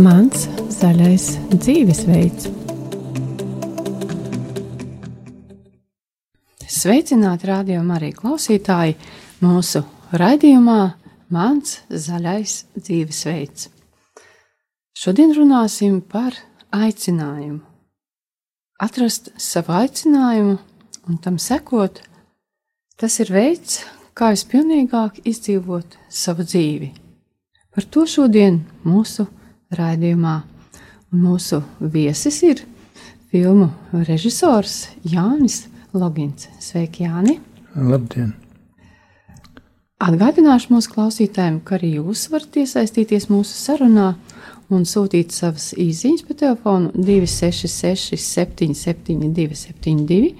Mans zaļais dzīvesveids. Sveicināti rādījumā arī klausītāji mūsu raidījumā Mans zaļais dzīvesveids. Šodien runāsim par aicinājumu. Atrast savu aicinājumu un tam sekot, tas ir veids, kā vispilnīgāk izdzīvot savu dzīvi. Par to šodien mūsu raidījumā. Un mūsu viesis ir filmu režisors Jānis Logins. Sveiki, Jāni! Labdien! Atgādināšu mūsu klausītājiem, ka arī jūs varat iesaistīties mūsu sarunā un sūtīt savas īsiņas pa telefonu 266, 772, 72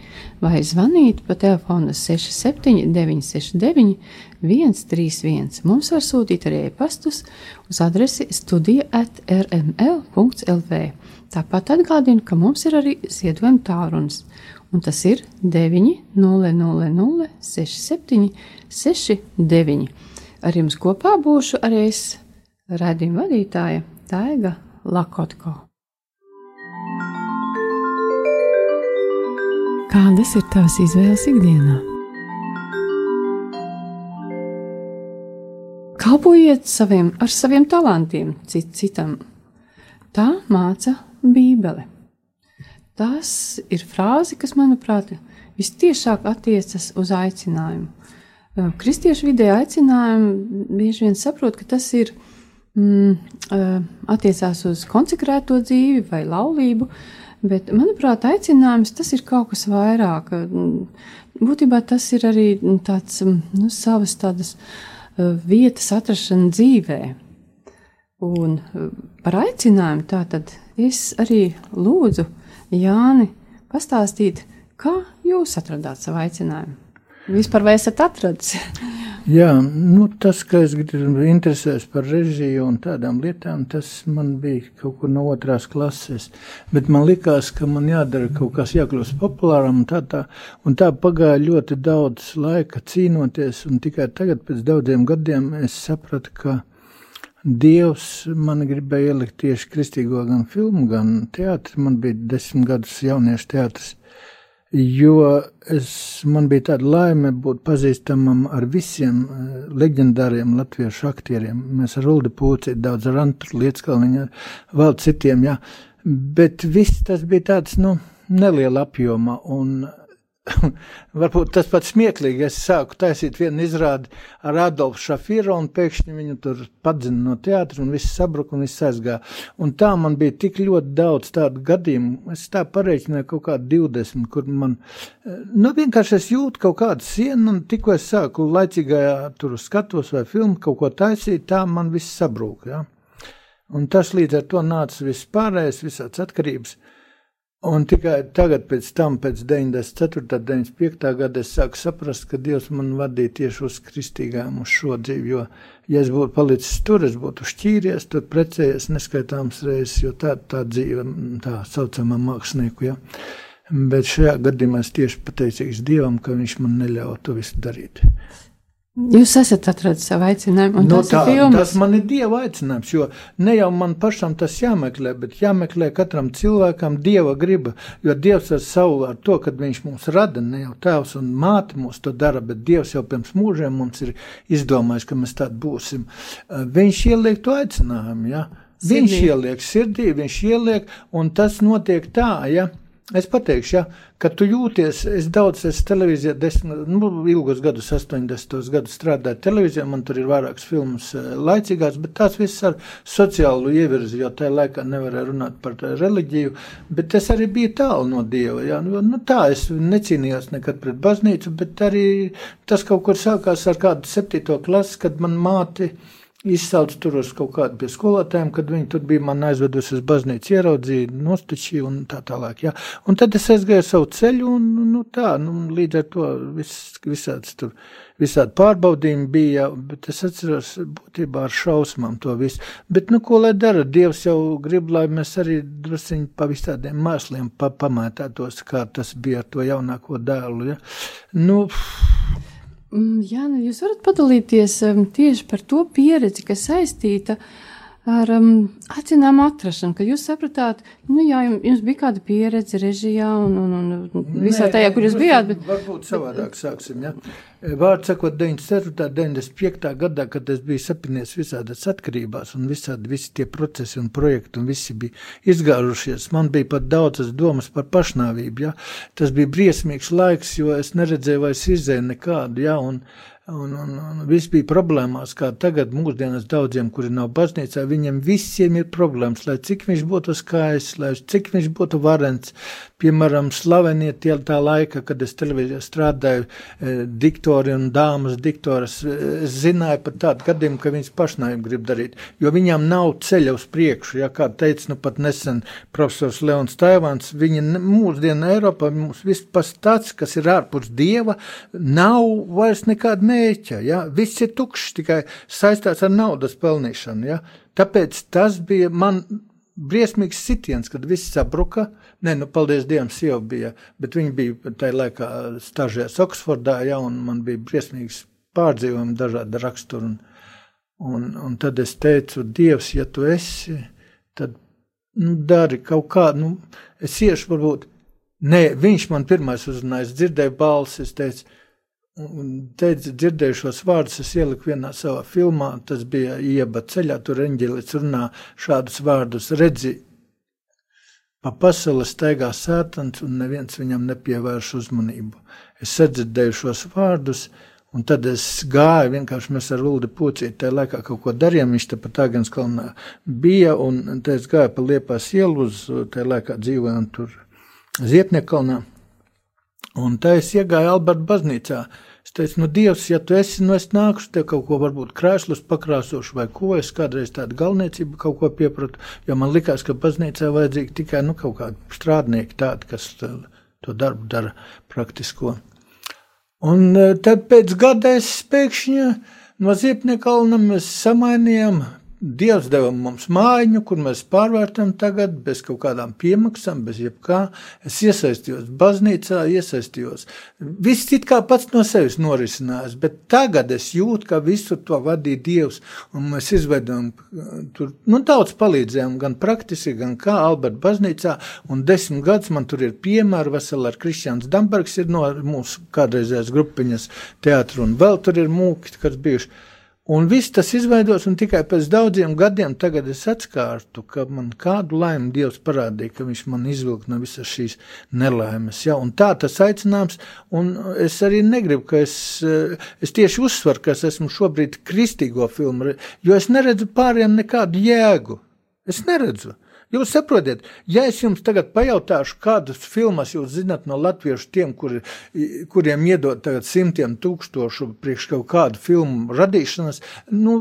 vai zvanīt pa telefonu 67, 969, 131. Mums var sūtīt arī e-pastus uz adresi studija at rml.lv. Tāpat atgādinu, ka mums ir arī ziedojuma tālrunis, un tas ir 900 67 69. Ar jums kopā būšu arī es, redzījuma vadītāja Taiga Lakotko. Kādas ir tavas izvēles ikdienā? Kalpojiet saviem, ar saviem talantiem cit, citam. Tā māca Bībele. Tas ir frāze, kas, manuprāt, vistiešāk attiecas uz aicinājumu. Kristiešu vidē aicinājumu bieži vien saprot, ka tas ir mm, attiecās uz konsekrēto dzīvi vai laulību, bet, manuprāt, aicinājums tas ir kaut kas vairāk. Būtībā tas ir arī tāds, nu, savas tādas vietas atrašana dzīvē. Un par aicinājumu tātad es arī lūdzu Jāni pastāstīt, kā jūs atradāt savu aicinājumu. Vispār vai esat atradis? Jā, nu, tas, ka es interesējos par režiju un tādām lietām, tas man bija kaut kur no otrās klases. Bet man likās, ka man jādara kaut kas jākļūst populāram un tā, tā. Un tā pagāja ļoti daudz laika cīnoties, un tikai tagad, pēc daudziem gadiem, es sapratu, ka Dievs man gribēja ielikt tieši kristīgo gan filmu, gan teātri. Man bija desmit gadus jauniešu teātris jo es, man bija tāda laime būt pazīstamam ar visiem uh, leģendāriem latviešu aktieriem. Mēs ar Uldi Pūci, daudz ar Antu Lietskalniņu, vēl citiem, jā. Bet viss tas bija tāds, nu, neliela apjoma, un Varbūt tas pats smieklīgi. Es sāku taisīt vienu izrādi ar Adolfu Šafīru, un pēkšņi viņu tur padzina no teātra, un viss sabruka un viss aizgāja. Un tā man bija tik ļoti daudz tādu gadījumu. Es tā pareiķināju kaut kādu 20, kur man, nu, vienkārši es jūtu kaut kādu sienu, un tikko es sāku laicīgajā tur skatos vai filmu kaut ko taisīt, tā man viss sabruka. Ja? Un tas līdz ar to nāca viss pārējais, visāds atkarības. Un tikai tagad, tam, pēc 94. un 95. gada, es sāku saprast, ka Dievs man vadīja tieši uz kristīgām, uz šo dzīvi. Jo, ja es būtu palicis tur, es būtu šķīries, tur precējies neskaitāmas reizes, jo tā ir tā dzīve, tā saucamā mākslinieku. Ja. Bet šajā gadījumā es tieši pateicīgs Dievam, ka Viņš man neļauj to visu darīt. Jūs esat atradis savu aicinājumu, no, tas tā. Tas man ir Dieva aicinājums, jo ne jau man pašam tas jāmeklē, bet jāmeklē katram cilvēkam Dieva griba, jo Dievs ar savu, ar to, kad viņš mums rada, ne jau tēvs un māte mūs to dara, bet Dievs jau pirms mūžiem mums ir izdomājis, ka mēs tādi būsim. Viņš ieliek to aicinājumu, ja? Viņš sirdī. ieliek sirdī, viņš ieliek, un tas notiek tā, ja? Es pateikšu, ja, ka tu jūties, es daudz esmu televīzijā, desmit, nu, ilgus gadus, 80 gadus strādāju televīzijā, man tur ir vairākas filmas eh, laicīgās, bet tās viss ar sociālu ievirzi, jo tajā laikā nevarēja runāt par reliģiju, bet es arī biju tālu no Dieva, jā, nu, nu tā, es necīnījos nekad pret baznīcu, bet arī tas kaut kur sākās ar kādu septīto klasi, kad man māti, uh, izsauc tur uz kaut kādu pie skolotājiem, kad viņi tur bija man aizvedusi uz baznīcu, ieraudzīja, nostačīja un tā tālāk. Jā. Un tad es aizgāju savu ceļu un, nu tā, nu, līdz ar to vis, visāds tur, visādi pārbaudījumi bija, bet es atceros būtībā ar šausmām to visu. Bet, nu, ko lai dara, Dievs jau grib, lai mēs arī drusciņi pa visādiem māsliem pa, pamētātos, kā tas bija ar to jaunāko dēlu, ja. Nu, Mm, Jā, nu, jūs varat padalīties tieši par to pieredzi, kas saistīta ar um, aicinājumu atrašanu, ka jūs sapratāt, nu jā, jums, bija kāda pieredze režijā un, un, un visā Nē, tajā, kur jūs bijāt. Bet... Varbūt savādāk sāksim. Ja? Vārds sakot, 94. 95. gadā, kad es biju sapinies visādās atkarībās un visādi visi tie procesi un projekti un visi bija izgārušies, man bija pat daudzas domas par pašnāvību. Ja? Tas bija briesmīgs laiks, jo es neredzēju vairs izēju nekādu. Ja? Un, Un, un, un viss bija problēmās, kā tagad mūsdienās daudziem, kuri nav baznīcā, viņiem visiem ir problēmas, lai cik viņš būtu skaists, lai cik viņš būtu varens. Piemēram, slavenie tie tā laika, kad es televīzijā strādāju, eh, diktori un dāmas diktoras, eh, es zināju par tādu gadījumu, ka viņas pašnāvību grib darīt, jo viņām nav ceļa uz priekšu, ja kā teica, nu pat nesen profesors Leons Taivāns, viņa mūsdienu Eiropā, mums viss pas tāds, kas ir ārpus Dieva, nav vairs nekāda mērķa, ja? viss ir tukšs, tikai saistās ar naudas pelnīšanu, ja? tāpēc tas bija man briesmīgs sitiens, kad viss sabruka. Nē, nu, paldies Dievam, sieva bija, bet viņa bija tajā laikā stažēs Oksfordā, ja, un man bija briesmīgs pārdzīvojumi dažādi raksturi. Un, un, un tad es teicu, Dievs, ja tu esi, tad nu, dari kaut kā, nu, es iešu varbūt. Nē, viņš man pirmais uzrunāja, es dzirdēju balsi, es teicu, teicu, dzirdēju šos vārdus, es ieliku vienā savā filmā, tas bija ieba ceļā, tur eņģelis runā šādus vārdus, redzi, pa pasauli staigā sētans un neviens viņam nepievērš uzmanību. Es sadzirdēju šos vārdus, un tad es gāju, vienkārši mēs ar Uldi Pucīti tajā laikā kaut ko darījām, viņš te pat Agans kalnā bija, un es gāju pa Liepās ielu uz, tajā laikā dzīvojām tur Ziepniekalnā, Un tā es iegāju Alberta baznīcā. Es teicu, nu, Dievs, ja tu esi, nu, es nākušu te kaut ko, varbūt krēslus pakrāsošu vai ko. Es kādreiz tādu galvniecību kaut ko piepratu, jo man likās, ka baznīcā vajadzīgi tikai, nu, kaut kādi strādnieki tādi, kas to darbu dara praktisko. Un e, tad pēc gada es pēkšņi no Ziepniekalna mēs samainījām Dievs deva mums mājiņu, kur mēs pārvērtam tagad bez kaut kādām piemaksām, bez jebkā. Es iesaistījos baznīcā, iesaistījos. Viss it kā pats no sevis norisinājās, bet tagad es jūtu, ka visu to vadīja Dievs, un mēs izveidojam tur, nu, daudz palīdzējām, gan praktiski, gan kā Alberta baznīcā, un desmit gadus man tur ir piemēri, veseli ar Kristiāns Dambergs ir no mūsu kādreizējās grupiņas teātru, un vēl tur ir mūki, kas bijuši. Un viss tas izveidos, un tikai pēc daudziem gadiem tagad es atskārtu, ka man kādu laimi Dievs parādīja, ka viņš man izvilk no visas šīs nelaimes. Ja? Un tā tas aicinājums, un es arī negribu, ka es, es tieši uzsveru, ka es esmu šobrīd kristīgo filmu, jo es neredzu pāriem nekādu jēgu. Es neredzu. Jūs saprotat, ja es jums tagad pajautāšu, kādas filmas jūs zinat no latviešu tiem, kuri, kuriem iedod tagad simtiem tūkstošu priekš kaut kādu filmu radīšanas, nu,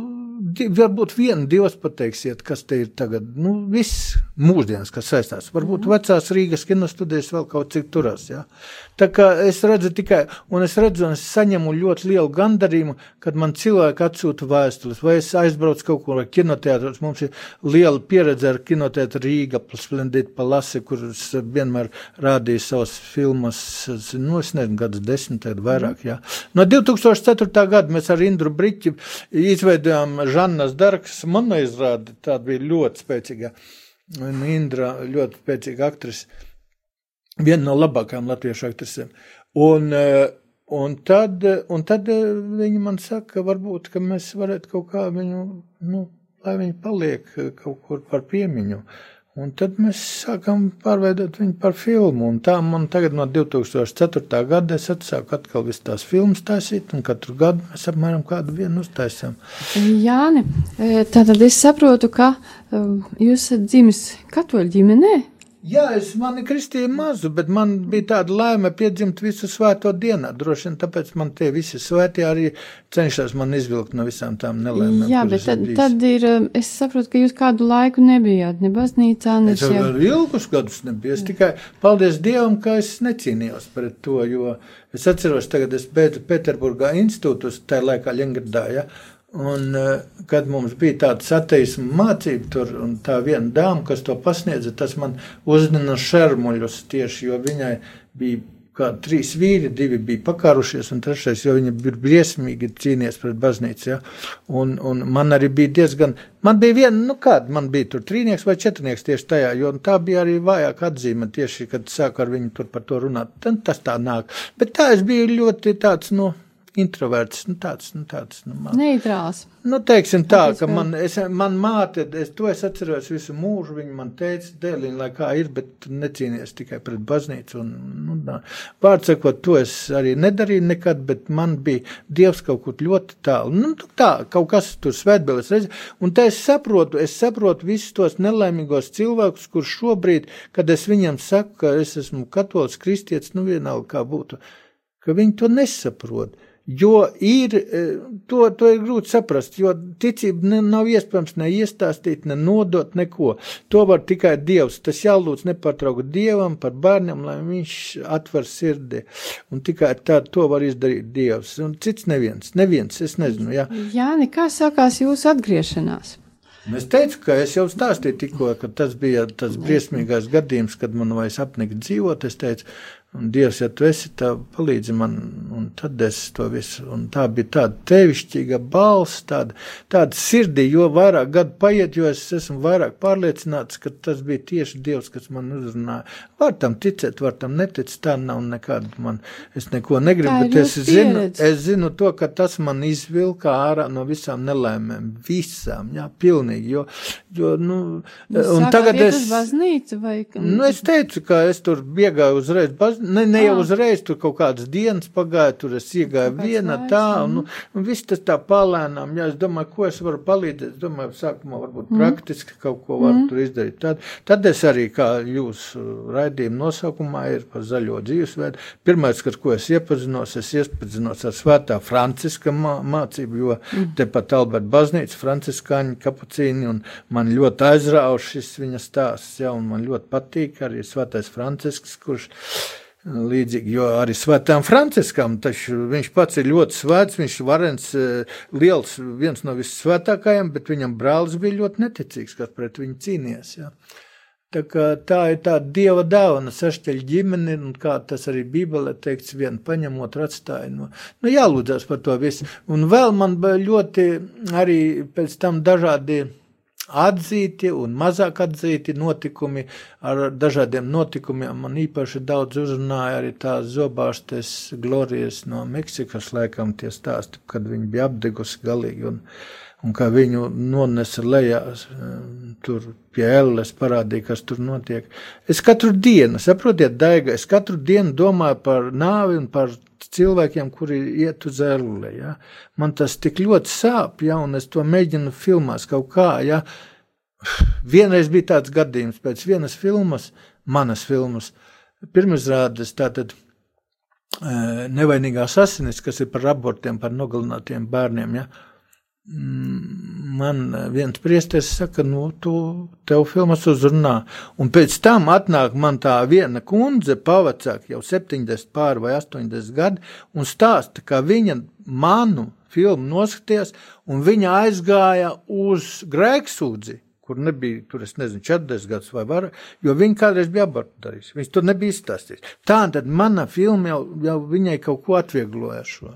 varbūt vienu, divas pateiksiet, kas te ir tagad, nu, viss mūsdienas, kas saistās. Varbūt mm. vecās Rīgas kinostudijas vēl kaut cik turas, jā. Ja? Tā kā es redzu tikai, un es redzu, un es saņemu ļoti lielu gandarījumu, kad man cilvēki atsūta vēstules, vai es aizbraucu kaut kur kinoteātros, mums ir liela pieredze ar kinoteātru Rīga, Splendid Palasi, kurus vienmēr rādīja savas filmas, nu, es nezinu, gadus desmit, tad vairāk, jā. No 2004. gada mēs ar Indru Briķi izveidojām Žannas Darks monoizrādi, tāda bija ļoti spēcīga, un Indra ļoti spēcīga aktrise viena no labākajām latviešu aktrisēm. Un, eh, un, tad, un tad eh, viņi man saka, ka varbūt ka mēs varētu kaut kā viņu, nu, lai viņi paliek eh, kaut kur par piemiņu. Un tad mēs sākām pārveidot viņu par filmu. Un tā man tagad no 2004. gada es atsāku atkal visas tās filmas taisīt, un katru gadu mēs apmēram kādu vienu uztaisām. Jāni, tātad es saprotu, ka jūs esat dzimis katoļu ģimenē. Jā, es mani kristīju mazu, bet man bija tāda laime piedzimt visu svēto dienā. Droši vien tāpēc man tie visi svētie arī cenšas man izvilkt no visām tām nelaimēm. Jā, bet tad, tad ir, um, es saprotu, ka jūs kādu laiku nebijāt ne baznīcā, ne es jau. Ilgus gadus nebiju, es tikai paldies Dievam, ka es necīnījos pret to, jo es atceros tagad, es beidzu Pēterburgā institūtus, tajā laikā Ļengradā, ja, Un, eh, kad mums bija tāda ateisma mācība, tur, un tā viena dāma, kas to pasniedza, tas man uzdina šermuļus tieši, jo viņai bija kā trīs vīri, divi bija pakārušies, un trešais jau viņa bija briesmīgi cīnījies pret baznīcu. Ja? Un, un man arī bija diezgan, man bija viena, nu kāda, man bija tur trīnieks vai četrnieks tieši tajā, jo tā bija arī vājāk atzīme tieši, kad sāku ar viņu tur par to runāt. Tad tas tā nāk. Bet tā es biju ļoti tāds, nu. No, introverts, nu tāds, nu tāds. Nu, man, Neitrāls. Nu, teiksim tā, ka man, es, man māte, es to es atceros visu mūžu, viņa man teica, dēliņ, lai kā ir, bet necīnies tikai pret baznīcu. Un, nu, tā. Vārds sakot, to es arī nedarīju nekad, bet man bija Dievs kaut kur ļoti tālu. Nu, tā, kaut kas tur svētbēlis redz, un te es saprotu, es saprotu visus tos nelaimīgos cilvēkus, kur šobrīd, kad es viņam saku, ka es esmu katolis, kristietis, nu vienalga kā būtu, ka viņi to nesaprot. Jo ir, e, to, to ir grūti saprast, jo ticība ne, nav iespējams ne iestāstīt, ne nodot neko. To var tikai Dievs. Tas jālūdz nepārtraukt Dievam par bērniem, lai viņš atver sirdi. Un tikai tā to var izdarīt Dievs. Un cits neviens, neviens, es nezinu. Jā, jā nekā sākās jūsu atgriešanās? Es teicu, ka es jau stāstīju tikko, ka tas bija tas briesmīgais gadījums, kad man vairs apnika dzīvot. Es teicu, Un Dievs, ja tu esi, tā palīdzi man, un tad es to visu. Un tā bija tāda tevišķīga balss, tāda, tāda sirdī, jo vairāk gadu paiet, jo es esmu vairāk pārliecināts, ka tas bija tieši Dievs, kas man uzrunāja. Var tam ticēt, var tam neticēt, tā nav nekāda man, es neko negribu, bet es zinu, es zinu to, ka tas man izvilka ārā no visām nelēmēm, visām, jā, pilnīgi, jo, jo, nu, Jūs un tagad es. Baznīcu, vai? Nu, es teicu, ka es tur biegāju uzreiz baznīcu ne, ne jau uzreiz, tur kaut kādas dienas pagāja, tur es iegāju viena tā, un, nu, un viss tas tā palēnām, jā, es domāju, ko es varu palīdzēt, es domāju, sākumā varbūt mm. praktiski kaut ko varu mm. tur izdarīt. Tad, tad es arī, kā jūs raidījuma nosaukumā ir par zaļo dzīvesveidu, pirmais, ar ko es iepazinos, es iepazinos ar svētā Franciska mā, mācību, jo mm. tepat Alberta baznīca, franciskāņi, kapucīni, un man ļoti aizrauš šis viņa stāsts, jā, un man ļoti patīk arī svētais Francisks, kurš Līdzīgi, jo arī Svētām Franciskam viņš pats ir ļoti svēts, viņš ir varens, eh, liels, viens no vissvētākajiem, bet viņam brālis bija ļoti neticīgs, kas pret viņu cīnījās. Ja. Tā, tā ir tā dieva dāvana, sašķeļ ģimeni, un kā tas arī Bībelē teikts, vienu paņemot, atstāja. No, nu, jālūdzas par to visu. Un vēl man ļoti arī pēc tam dažādi atzīti un mazāk atzīti notikumi ar dažādiem notikumiem. Man īpaši daudz uzrunāja arī tās zobārstes glorijas no Meksikas, laikam tie stāsti, kad viņi bija apdegusi galīgi un, un kā viņu nonesa lejā tur pie elles, parādīja, kas tur notiek. Es katru dienu, saprotiet, Daiga, es katru dienu domāju par nāvi un par cilvēkiem, kuri iet uz ellē. Ja? Man tas tik ļoti sāp, ja, un es to mēģinu filmās kaut kā. Ja? Vienreiz bija tāds gadījums pēc vienas filmas, manas filmas, pirmizrādes tātad nevainīgās asinis, kas ir par abortiem, par nogalinātiem bērniem. Ja? Man viens priesteris saka, nu, tu tev filmas uzrunā. Un pēc tam atnāk man tā viena kundze, pavacāk jau 70 pār vai 80 gadi, un stāsta, ka viņa manu filmu noskatījās, un viņa aizgāja uz grēksūdzi, kur nebija, tur es nezinu, 40 gadus vai vairāk, jo viņa kādreiz bija darījis. Viņš tur nebija izstāstījis. Tā tad mana filma jau, jau viņai kaut ko atviegloja šo.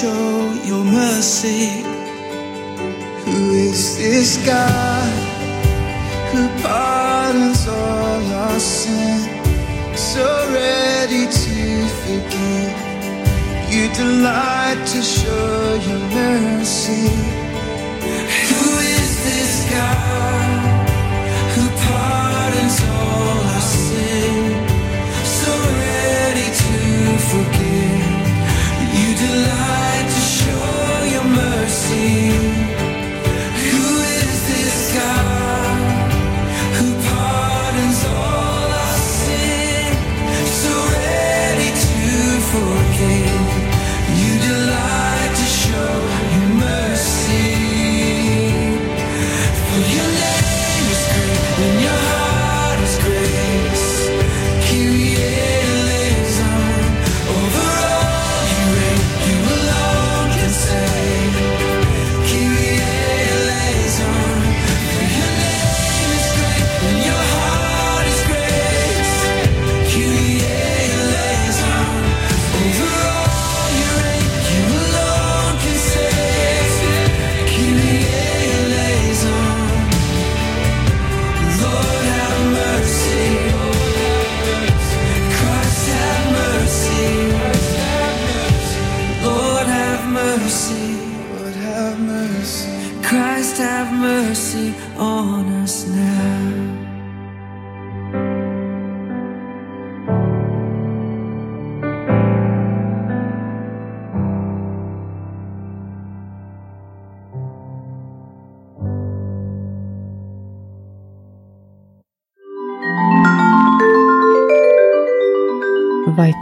Show your mercy. Who is this God who pardons all our sin, so ready to forgive? You delight to show your mercy. Who is this God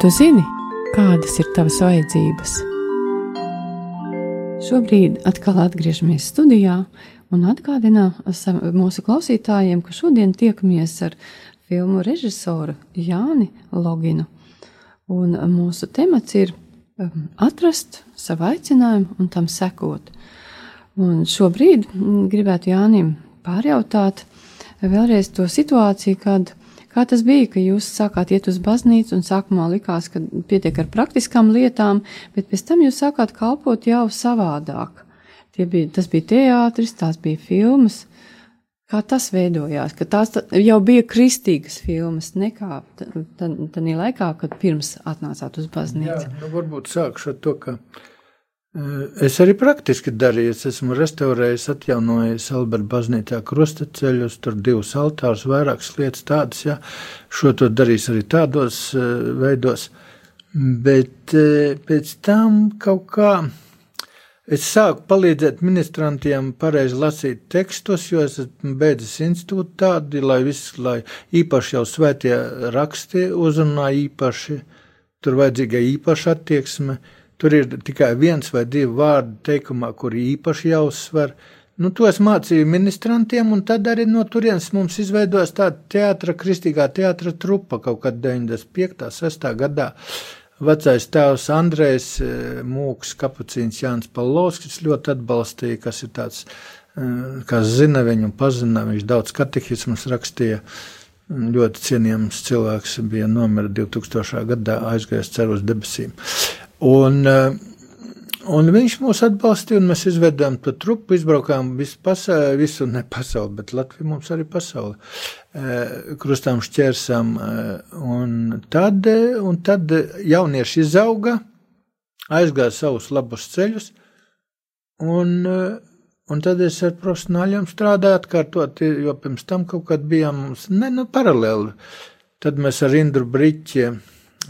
tu zini, kādas ir tavas vajadzības? Šobrīd atkal atgriežamies studijā un atgādinām mūsu klausītājiem, ka šodien tiekamies ar filmu režisoru Jāni Loginu. Un mūsu temats ir um, atrast savu aicinājumu un tam sekot. Un šobrīd mm, gribētu Jānim pārjautāt vēlreiz to situāciju, kad kā tas bija, ka jūs sākāt iet uz baznīcu un sākumā likās, ka pietiek ar praktiskām lietām, bet pēc tam jūs sākāt kalpot jau savādāk. Tie bija, tas bija teātris, tās bija filmas. Kā tas veidojās, ka tās jau bija kristīgas filmas, nekā tādā laikā, kad pirms atnācāt uz Jā, baznīcu. nu varbūt sākšu ar to, ka es arī praktiski darīju. Es esmu restaurējis, atjaunojis Alberta baznīcā krustaceļus, tur divus altārus, vairākas lietas tādas, jā. Šo to darīs arī tādos veidos. Bet pēc tam kaut kā es sāku palīdzēt ministrantiem pareizi lasīt tekstus, jo es esmu beidzis institūtu tādu, lai viss, lai īpaši jau svētie raksti uzrunā īpaši, tur vajadzīga īpaša attieksme. Tur ir tikai viens vai divi vārdi teikumā, kuri īpaši jāuzsver. Nu, to es mācīju ministrantiem, un tad arī no turienes mums izveidojas tāda teātra, kristīgā teātra trupa kaut kad 95. 6. gadā. Vecais tēvs Andrejs eh, Mūks, kapucīns Jānis Palovskis ļoti atbalstīja, kas ir tāds, eh, kas zina viņu un pazina, viņš daudz katehismus rakstīja. Ļoti cienījams cilvēks bija nomira 2000. gadā, aizgājis ceru uz debesīm. Un, eh, un viņš mūs atbalstīja, un mēs izveidojām to trupu, izbraukām visu pasauli, visu ne pasauli, bet Latviju mums arī pasauli. Eh, Krustām šķērsām, eh, un tad, un tad jaunieši izauga, aizgāja savus labus ceļus, un, un tad es ar profesionāļiem strādāju atkārtot, jo pirms tam kaut kad bijām ne, nu, paralēli. Tad mēs ar Indru Briķi,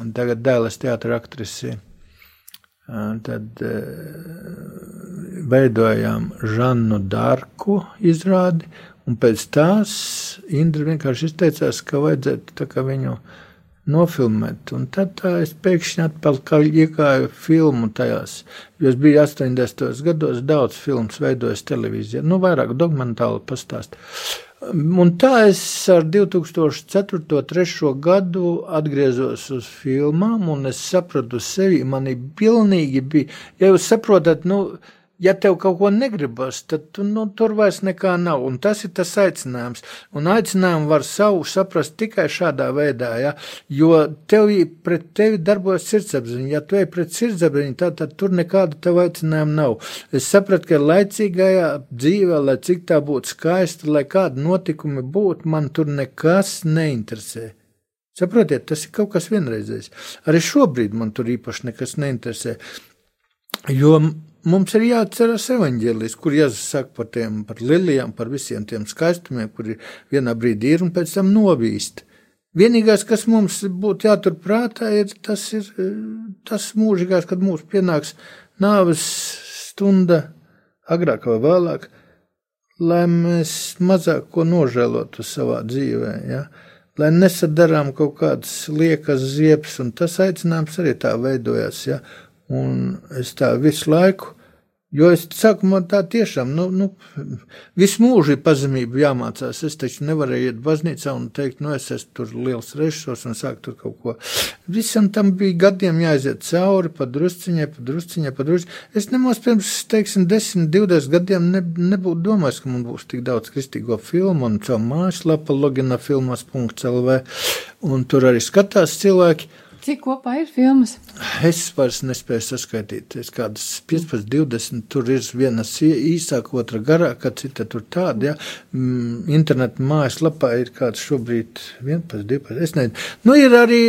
un tagad dēles teātra aktrisi, tad eh, veidojām Žannu Dārku izrādi, un pēc tās Indra vienkārši izteicās, ka vajadzētu viņu nofilmēt. Un tad tā es pēkšņi atpakaļ iekāju filmu tajās, jo es biju 80. gados daudz filmas veidojis televīzijā, nu vairāk dokumentāli pastāst. Un tā es ar 2004.3. gadu atgriezos uz filmām, un es sapratu sevi, man ir pilnīgi bija, ja jūs saprotat, nu, ja tev kaut ko negribas, tad tu, nu, tur vairs nekā nav. Un tas ir tas aicinājums. Un aicinājumu var savu saprast tikai šādā veidā, ja? jo tev pret tevi darbojas sirdsapziņa. Ja tu ej pret sirdsapziņu, tad, tad tur nekāda tev aicinājuma nav. Es sapratu, ka laicīgajā dzīvē, lai cik tā būtu skaista, lai kādi notikumi būtu, man tur nekas neinteresē. Saprotiet, tas ir kaut kas vienreizējs. Arī šobrīd man tur īpaši nekas neinteresē. Jo mums ir jāatcerās evaņģēlis, kur Jēzus saka par tiem, par lilijām, par visiem tiem skaistumiem, kuri vienā brīdī ir un pēc tam novīst. Vienīgais, kas mums būtu jāturprātā, ir tas, ir tas mūžīgais, kad mums pienāks nāves stunda, agrāk vai vēlāk, lai mēs mazāk ko nožēlotu savā dzīvē. Ja? Lai nesadarām kaut kādas liekas ziepes, un tas aicinājums arī tā veidojas. Ja? Un es tā visu laiku Jo es saku, man tā tiešām, nu, nu visu mūžu ir pazemība jāmācās. Es taču nevarēju iet baznīcā un teikt, nu, es esmu tur liels režisors un sākt tur kaut ko. Visam tam bija gadiem jāiziet cauri, pa drusciņai, pa drusciņai, pa drusciņai. Es nemaz pirms, teiksim, 10, 20 gadiem ne, nebūtu domājis, ka man būs tik daudz kristīgo filmu un caur mājaslapa logina filmas.lv un tur arī skatās cilvēki. Cik kopā ir filmas? Es vairs nespēju saskaitīt. Es kādas 15, 20, tur ir viena īsāka, otra garāka, cita tur tāda. Ja. Mm, Interneta mājaslapā ir kāds šobrīd 11, 12. Es nezinu. Nu, ir arī.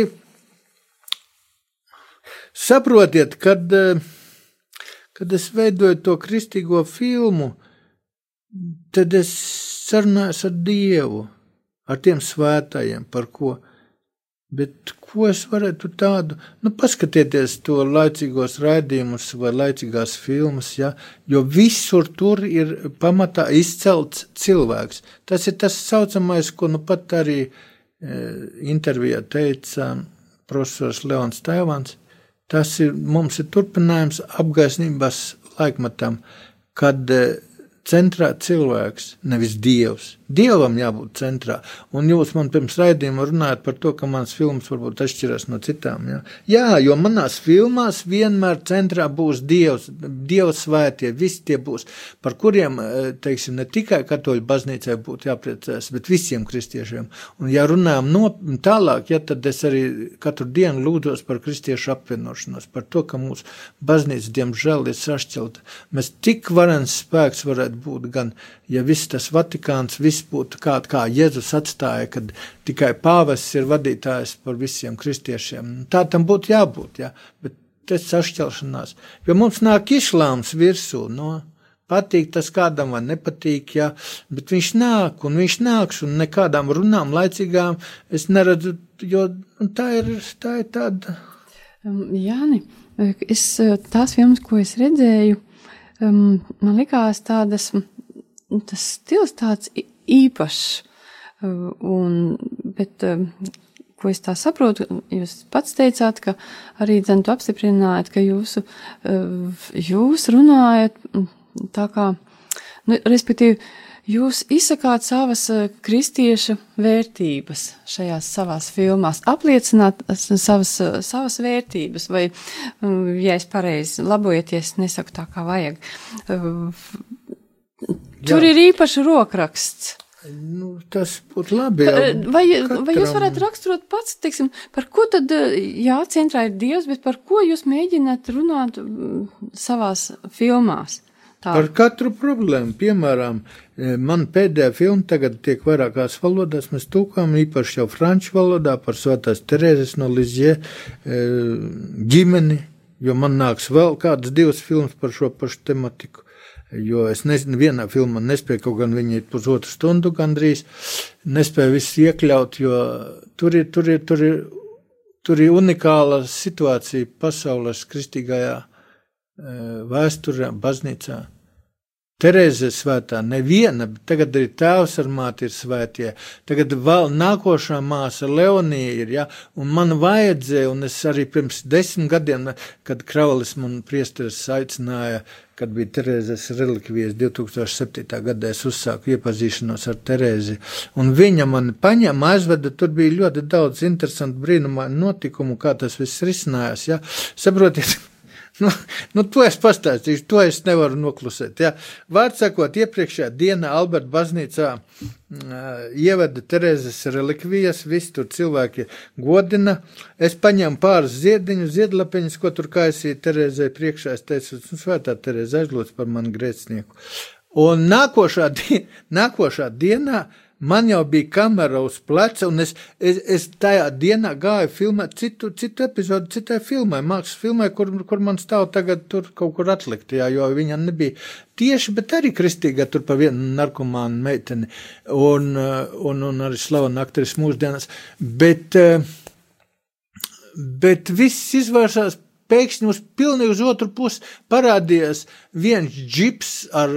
Saprotiet, kad, kad es veidoju to kristīgo filmu, tad es sarunājos ar Dievu, ar tiem svētajiem, par ko Bet ko es varētu tādu, nu, paskatieties to laicīgos raidījumus vai laicīgās filmas, ja, jo visur tur ir pamatā izcelts cilvēks. Tas ir tas saucamais, ko nu pat arī e, intervijā teica profesors Leons Tēvans. Tas ir, mums ir turpinājums apgaisnības laikmatam, kad e, centrā cilvēks, nevis dievs. Dievam jābūt centrā. Un jūs man pirms raidījuma runājat par to, ka mans filmas varbūt atšķiras no citām. Jā, jā jo manās filmās vienmēr centrā būs Dievs, Dievs svētie, visi tie būs, par kuriem, eh, teiksim, ne tikai katoļu baznīcai būtu jāpriecājas, bet visiem kristiešiem. Un ja runājam no, tālāk, ja tad es arī katru dienu lūdzos par kristiešu apvienošanos, par to, ka mūsu baznīca, diemžēl, ir sašķelta. Mēs tik varens spēks varētu būt gan, ja viss tas Vatikāns, viss būtu kā, kā Jēzus atstāja, kad tikai pāvests ir vadītājs par visiem kristiešiem. Tā tam būtu jābūt, ja? bet tas sašķelšanās, jo mums nāk islāms virsū, no, patīk tas kādam vai nepatīk, ja? bet viņš nāk un viņš nāks un nekādām runām laicīgām es neredzu, jo nu, tā ir, tā ir tāda. Um, Jāni, es tās filmas, ko es redzēju, um, man likās tādas, tas stils tāds īpašs. Uh, un, bet, uh, ko es tā saprotu, jūs pats teicāt, ka arī dzentu apstiprinājāt, ka jūsu, uh, jūs runājat tā kā, nu, respektīvi, jūs izsakāt savas kristieša vērtības šajās savās filmās, apliecināt savas, savas vērtības, vai, ja es pareizi labojieties, nesaku tā kā vajag, Tur Jā. ir īpaši rokraksts. Nu, tas būtu labi. Jā, vai, katram... vai jūs varētu raksturot pats, teiksim, par ko tad, jā, centrā ir Dievs, bet par ko jūs mēģināt runāt savās filmās? Tā. Par katru problēmu, piemēram, man pēdējā filma tagad tiek vairākās valodās, mēs tūkām īpaši jau franču valodā par svētās Terēzes no Lizie ģimeni, jo man nāks vēl kādas divas filmas par šo pašu tematiku. Jo es nezinu, vienā filmā nespēju kaut gan viņi ir pusotru stundu gandrīz, nespēju visu iekļaut, jo tur ir, tur ir, tur ir, tur ir unikāla situācija pasaules kristīgajā e, vēsturē, baznīcā. Terēze svētā, neviena, bet tagad arī tēvs ar māti ir svētie, tagad vēl nākošā māsa Leonija ir, ja, un man vajadzēja, un es arī pirms desmit gadiem, kad Kraulis man priesteris aicināja kad bija Terēzes relikvijas 2007. gadā, es uzsāku iepazīšanos ar Terēzi. Un viņa man paņēma, aizveda, tur bija ļoti daudz interesantu brīnumainu notikumu, kā tas viss risinājās. Ja? Saprotiet, Nu, nu, to es pastāstīšu, to es nevaru noklusēt. Ja. Vārds sakot, iepriekšējā dienā Alberta baznīcā uh, ieveda Terēzes relikvijas, visi tur cilvēki godina. Es paņēmu pāris ziediņus, ziedlapiņus, ko tur kaisīja Terēzē priekšā. Es teicu, nu, svētā Terēze aizlūdz par mani grēcinieku. Un nākošā, di nākošā dienā Man jau bija kamera uz pleca, un es, es, es tajā dienā gāju filmēt citu, citu epizodu, citai filmai, mākslas filmai, kur, kur man stāv tagad tur kaut kur atliktajā, jo viņa nebija tieši, bet arī kristīgā tur pa vienu narkomānu meiteni, un, un, un arī slavena aktris mūsdienās. Bet, bet viss izvērsās pēkšņi uz pilnīgi uz otru pusi parādījās viens džips ar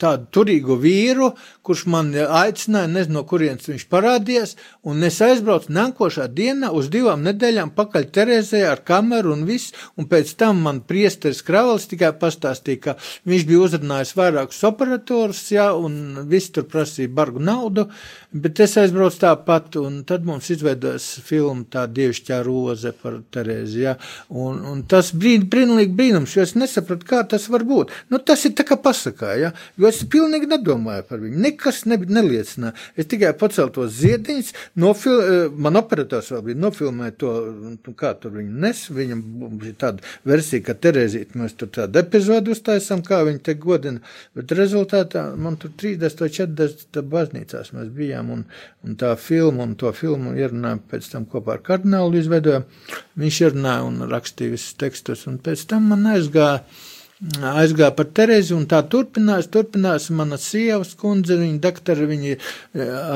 tādu turīgu vīru, kurš man aicināja, nezinu, no kurienes viņš parādījās, un es aizbraucu nākošā dienā uz divām nedēļām pakaļ Terezē ar kameru un viss, un pēc tam man priesteris Kravals tikai pastāstīja, ka viņš bija uzrunājis vairākus operatorus, jā, un viss tur prasīja bargu naudu, bet es aizbraucu tāpat, un tad mums izveidojas filma tā dievišķā roze par Terezi, jā, un, un tas brīd, brīnulīgi brīnums, jo es nesapratu, kā tas var būt. Nu, tas ir tā kā pasakā, jā, jo es pilnīgi nedomāju par viņu nekas ne, neliecināja. Es tikai pacēlu tos ziediņus, nofil, eh, man operators vēl bija nofilmējis to, kā tur viņi nes. Viņam bija tāda versija, ka Terēzīt mēs tur tādu epizodu uztaisām, kā viņi te godina, bet rezultātā man tur 30 vai 40 baznīcās mēs bijām un, un tā filma un to filmu ierunājām pēc tam kopā ar kardinālu izveidojām. Viņš ierunāja un rakstīja visus tekstus un pēc tam man aizgāja aizgāja par Terezi, un tā turpinās, turpinās. Mana sievas kundze, viņa doktora, viņa e,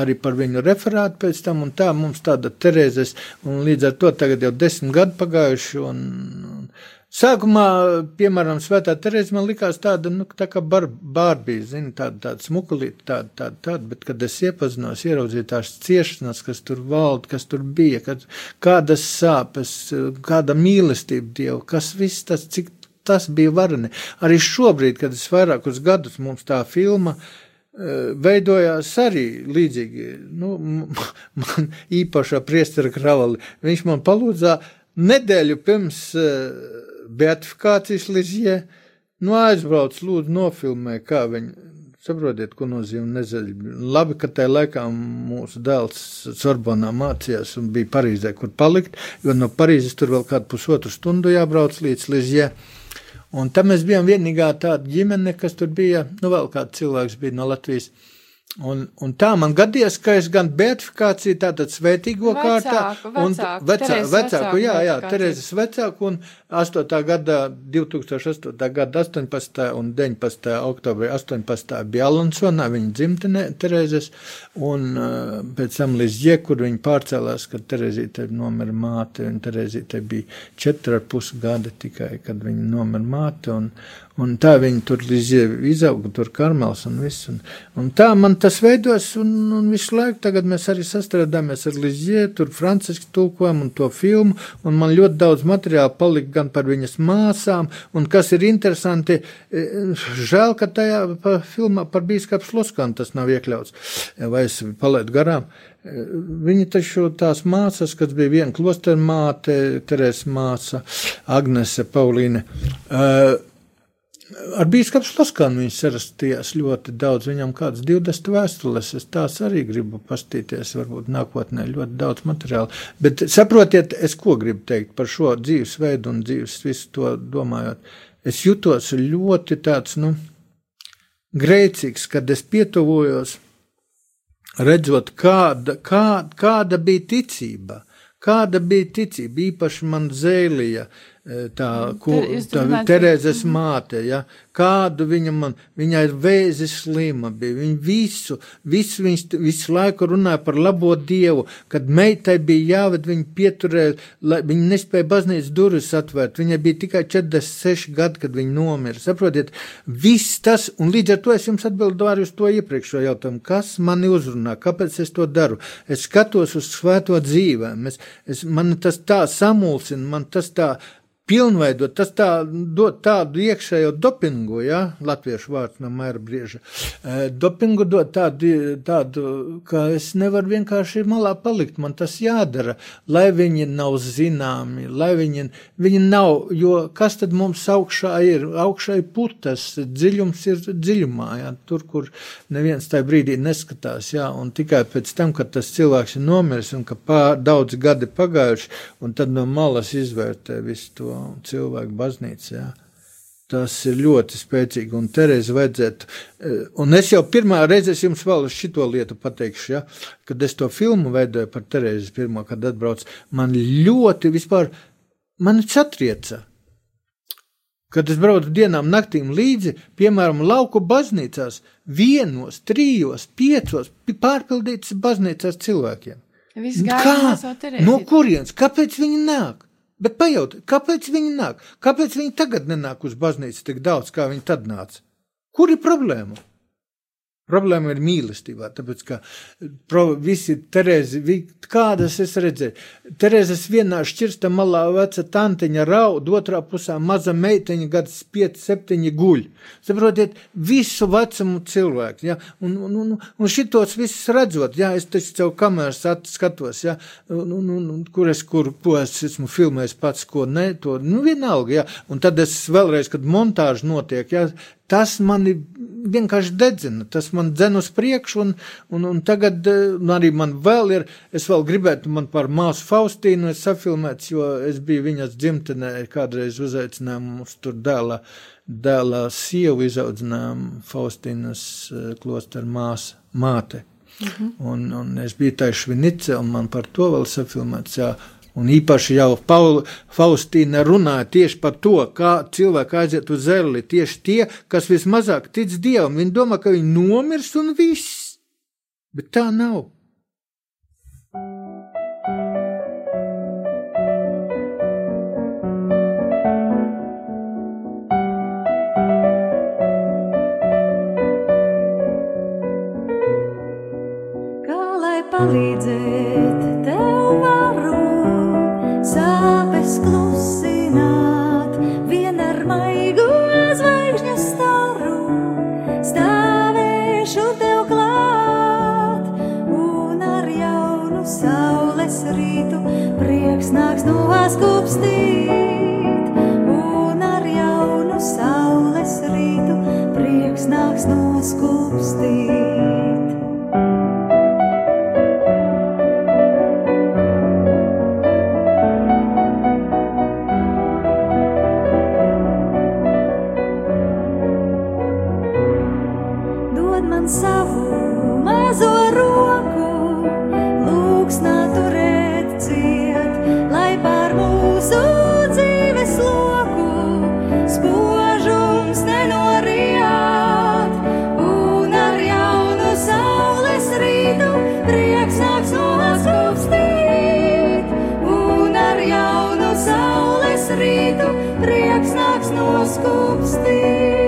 arī par viņu referātu pēc tam, un tā mums tāda Terezes, un līdz ar to tagad jau desmit gadu pagājuši, un, un Sākumā, piemēram, Svētā Terēza man likās tāda, nu, tā kā bar, bārbija, zini, tāda, tāda smukulīta, tāda, tāda, tāda, bet, kad es iepazinos, ieraudzīju tās ciešanas, kas tur valda, kas tur bija, kad, kādas sāpes, kāda mīlestība Dievu, kas viss tas, cik tas bija vareni. Arī šobrīd, kad es vairākus gadus mums tā filma eh, veidojās arī līdzīgi, nu, man īpašā priestera kravali. Viņš man palūdzā nedēļu pirms eh, beatifikācijas Lizie, nu aizbrauc, lūdzu, nofilmē, kā viņi, saprotiet, ko nozīmē nezaļa. Labi, ka tajā laikā mūsu dēls Sorbonā mācījās un bija Parīzē, kur palikt, jo no Parīzes tur vēl kādu pusotru stundu jābrauc līdz Lizie. Un tam mēs bijām vienīgā tāda ģimene, kas tur bija, nu vēl kāds cilvēks bija no Latvijas. Un, un tā man gadījās, ka es gan beatifikāciju, tātad svētīgo Vecāku, kārtā, un vecāku, vecā, Terezes vecāku, vecāku jā, jā. Terezes vecāku, un 8. gadā, 2008. gada 18. un 19. oktobrī 18. bija Alansonā, viņa dzimtene Terezes, un pēc tam līdz Jē, kur viņa pārcēlās, kad Terezīte nomira māte, un Terezīte bija 4,5 gadi tikai, kad viņa nomira māte, un, un tā viņa tur izauga, tur karmels un viss, un, un tā man tas veidos, un, un visu laiku tagad mēs arī sastrādāmies ar Lizie, tur franciski tulkojam un to filmu, un man ļoti daudz materiāla palika gan par viņas māsām, un kas ir interesanti, e, žēl, ka tajā pa filmā par bīskapu Sluskanu tas nav iekļauts, vai es palaidu garām. E, Viņa taču tās māsas, kas bija viena klosteru māte, Terēs māsa, Agnese Paulīne, uh, Ar bīskapu Slaskanu viņš sarastījās ļoti daudz, viņam kāds 20 vēstules, es tās arī gribu pastīties, varbūt nākotnē ļoti daudz materiālu. Bet saprotiet, es ko gribu teikt par šo dzīvesveidu un dzīves visu to domājot. Es jutos ļoti tāds, nu, grēcīgs, kad es pietuvojos, redzot, kāda, kā, kāda bija ticība. Kāda bija ticība, īpaši man zēlīja, tā, ko, tā Terēzes māte, ja, kādu viņa man, viņai ir vēzis slima bija, viņa visu, visu, viņš visu laiku runāja par labo dievu, kad meitai bija jāved viņu pieturēt, lai viņa nespēja baznīcas durvis atvērt, viņai bija tikai 46 gadi, kad viņa nomira, saprotiet, viss tas, un līdz ar to es jums atbildu arī uz to iepriekšo jautājumu, kas mani uzrunā, kāpēc es to daru, es skatos uz svēto dzīvēm, es, es, man tas tā samulsina, man tas tā, pilnveidot, tas tā, dod tādu iekšējo dopingu, ja, latviešu vārds no mēra brieža. E, dopingu dod tādu, tādu, ka es nevaru vienkārši malā palikt, man tas jādara, lai viņi nav zināmi, lai viņi, viņi nav, jo kas tad mums augšā ir? Augšā ir putas, dziļums ir dziļumā, ja, tur, kur neviens tajā brīdī neskatās, ja, un tikai pēc tam, kad tas cilvēks ir nomiris un ka pār, daudz gadi pagājuši, un tad no malas izvērtē visu to cilvēku baznīcu. Jā. Tas ir ļoti spēcīgi, un Terēzi vajadzētu. Eh, un es jau pirmā reize jums vēl šito lietu pateikšu, ja, kad es to filmu veidoju par Terēzi pirmo, kad atbrauc, man ļoti vispār, man satrieca. Kad es braucu dienām, naktīm līdzi, piemēram, lauku baznīcās, vienos, trijos, piecos, pārpildītas baznīcās cilvēkiem. Kā? No kurienes? Kāpēc viņi nāk? Bet pajautiet, kāpēc viņi nāk? Kāpēc viņi tagad nenāk uz baznīcu tik daudz, kā viņi tad nāca? Kur ir problēma? Problēma ir mīlestībā, tāpēc ka pro, visi Terēzi, kādas es redzēju, Terēzes vienā šķirsta malā veca tantiņa raud, otrā pusē maza meiteņa gads 5, 7 guļ. Saprotiet, visu vecumu cilvēku, ja, un, un, un, un šitos visus redzot, ja, es taču tev kameras skatos, ja, un, un, un, kur es, kur, ko es esmu filmējis pats, ko ne, to, nu vienalga, ja, un tad es vēlreiz, kad montāža notiek, ja, tas mani vienkārši dedzina, tas man dzen uz priekšu, un, un, un tagad un eh, arī man vēl ir, es vēl gribētu man par māsu Faustīnu safilmēts, jo es biju viņas dzimtenē, kādreiz uzaicinājām mums tur dēlā, dēlā sievu izaudzinājām Faustīnas eh, klosteru māsa, māte. Mhm. Un, un es biju tā švinice, un man par to vēl safilmēts, jā, Un īpaši jau Paula, Faustīna runāja tieši par to, kā cilvēki aiziet uz zeli. Tieši tie, kas vismazāk tic dievam, viņi domā, ka viņi nomirs un viss. Bet tā nav. palīdzēt tev varu. Sāpes klusināt vien ar maigo zvaigžņu staru. Stāvēšu tev klāt un ar jaunu saules rītu prieks nāks no askupstīt paskupstīt.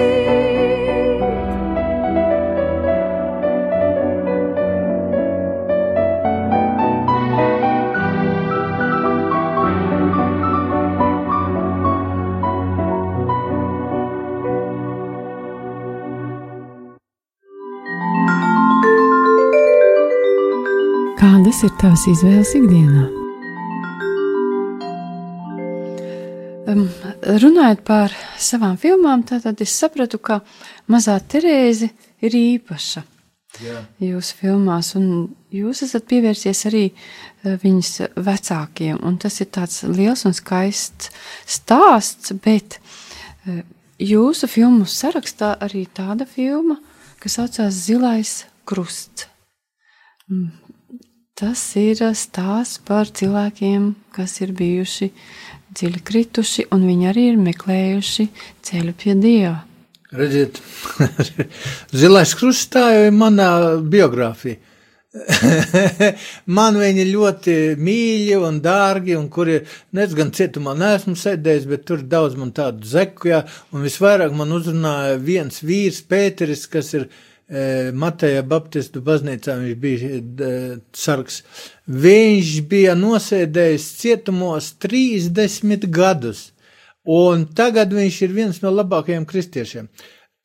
Kādas ir tavas izvēles ikdienā? Um, runājot par savām filmām, tad es sapratu, ka mazā Terēze ir īpaša. Jā. Jūsu filmās, un jūs esat pievērsies arī uh, viņas vecākiem. Tas ir tāds liels un skaists stāsts, bet uh, jūsu filmu sarakstā arī tāda filma, kas saucās Zilais krusts. Tas ir stāsts par cilvēkiem, kas ir bijuši dziļi krituši, un viņi arī ir meklējuši ceļu pie Dieva. Redziet, zilais krusts tā jau ir manā biogrāfijā. man viņi ļoti mīļi un dārgi, un kuri nezinu, gan cietumā neesmu sēdējis, bet tur daudz man tādu zeku, jā, un visvairāk man uzrunāja viens vīrs, Pēteris, kas ir Mateja Baptistu baznīcā viņš bija sargs. Viņš bija nosēdējis cietumos 30 gadus, un tagad viņš ir viens no labākajiem kristiešiem.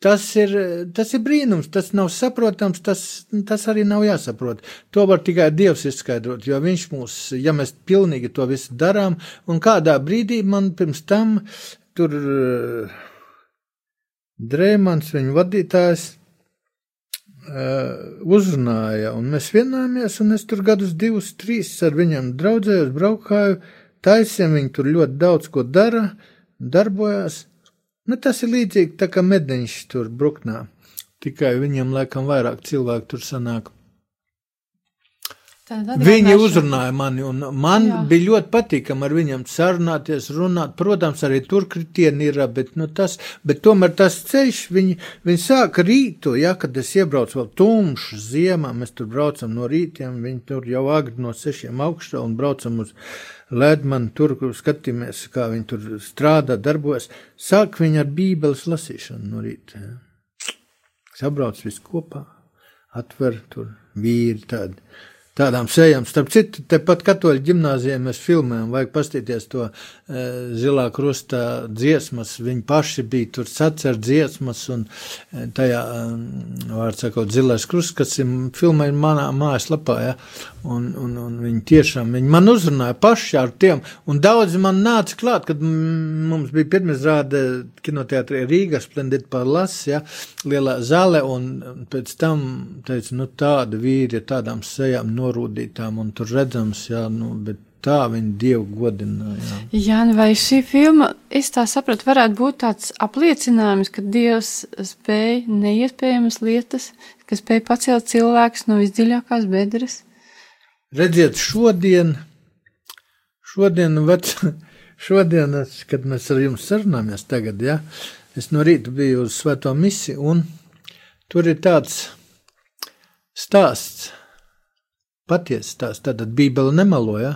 Tas ir, tas ir brīnums, tas nav saprotams, tas, tas arī nav jāsaprot. To var tikai Dievs izskaidrot, jo Viņš mūs, ja mēs pilnīgi to visu darām, un kādā brīdī man pirms tam tur Drēmans, viņa vadītājs, uzrunāja, un mēs vienojāmies, un es tur gadus, divus, trīs ar viņiem draudzējos, braukāju, taisiem viņi tur ļoti daudz ko dara, darbojās. Nu, tas ir līdzīgi tā kā medeņš tur bruknā, tikai viņiem laikam vairāk cilvēku tur sanāk. Viņi uzrunāja mani, un man Jā. bija ļoti patīkami ar viņiem sarunāties, runāt. Protams, arī tur kritieni ir, bet, nu, tas, bet tomēr tas ceļš, viņi, viņi sāka rītu, ja, kad es iebraucu vēl tumšu ziemā, mēs tur braucam no rītiem, viņi tur jau agri no sešiem augšā un braucam uz Ledmanu, tur skatīmies, kā viņi tur strādā, darbojas. Sāk viņi ar bībeles lasīšanu no rīta. Ja. Sabrauc visu kopā, atver tur vīri tādi tādām sejām. Starp citu, tepat katoļu ģimnāzijā mēs filmējam, vajag pastīties to e, zilā krustā dziesmas. Viņi paši bija tur sacer dziesmas un e, tajā, e, vārds sakot, zilais krusts, kas ir filmē manā mājaslapā, ja, un, un, un viņi tiešām, viņi man uzrunāja paši ar tiem, daudzi man nāca klāt, kad mums bija pirmizrāde kinoteātrī Rīgā, Splendid Palace, ja, lielā zāle, un pēc tam teica, nu tāda vīri ar tādām sejām, no norūdītām un tur redzams, jā, nu, bet tā viņi dievu godināja. Jā nu vai šī filma, es tā sapratu, varētu būt tāds apliecinājums, ka dievs spēja neiespējamas lietas, ka spēja pacelt cilvēkus no visdziļākās bedres. Redziet, šodien, šodien, vec, šodien, kad mēs ar jums sarunājamies tagad, ja, es no rīta biju uz svēto misiju, un tur ir tāds stāsts, patiesa stāsts. Tātad Bībele nemelo, ja?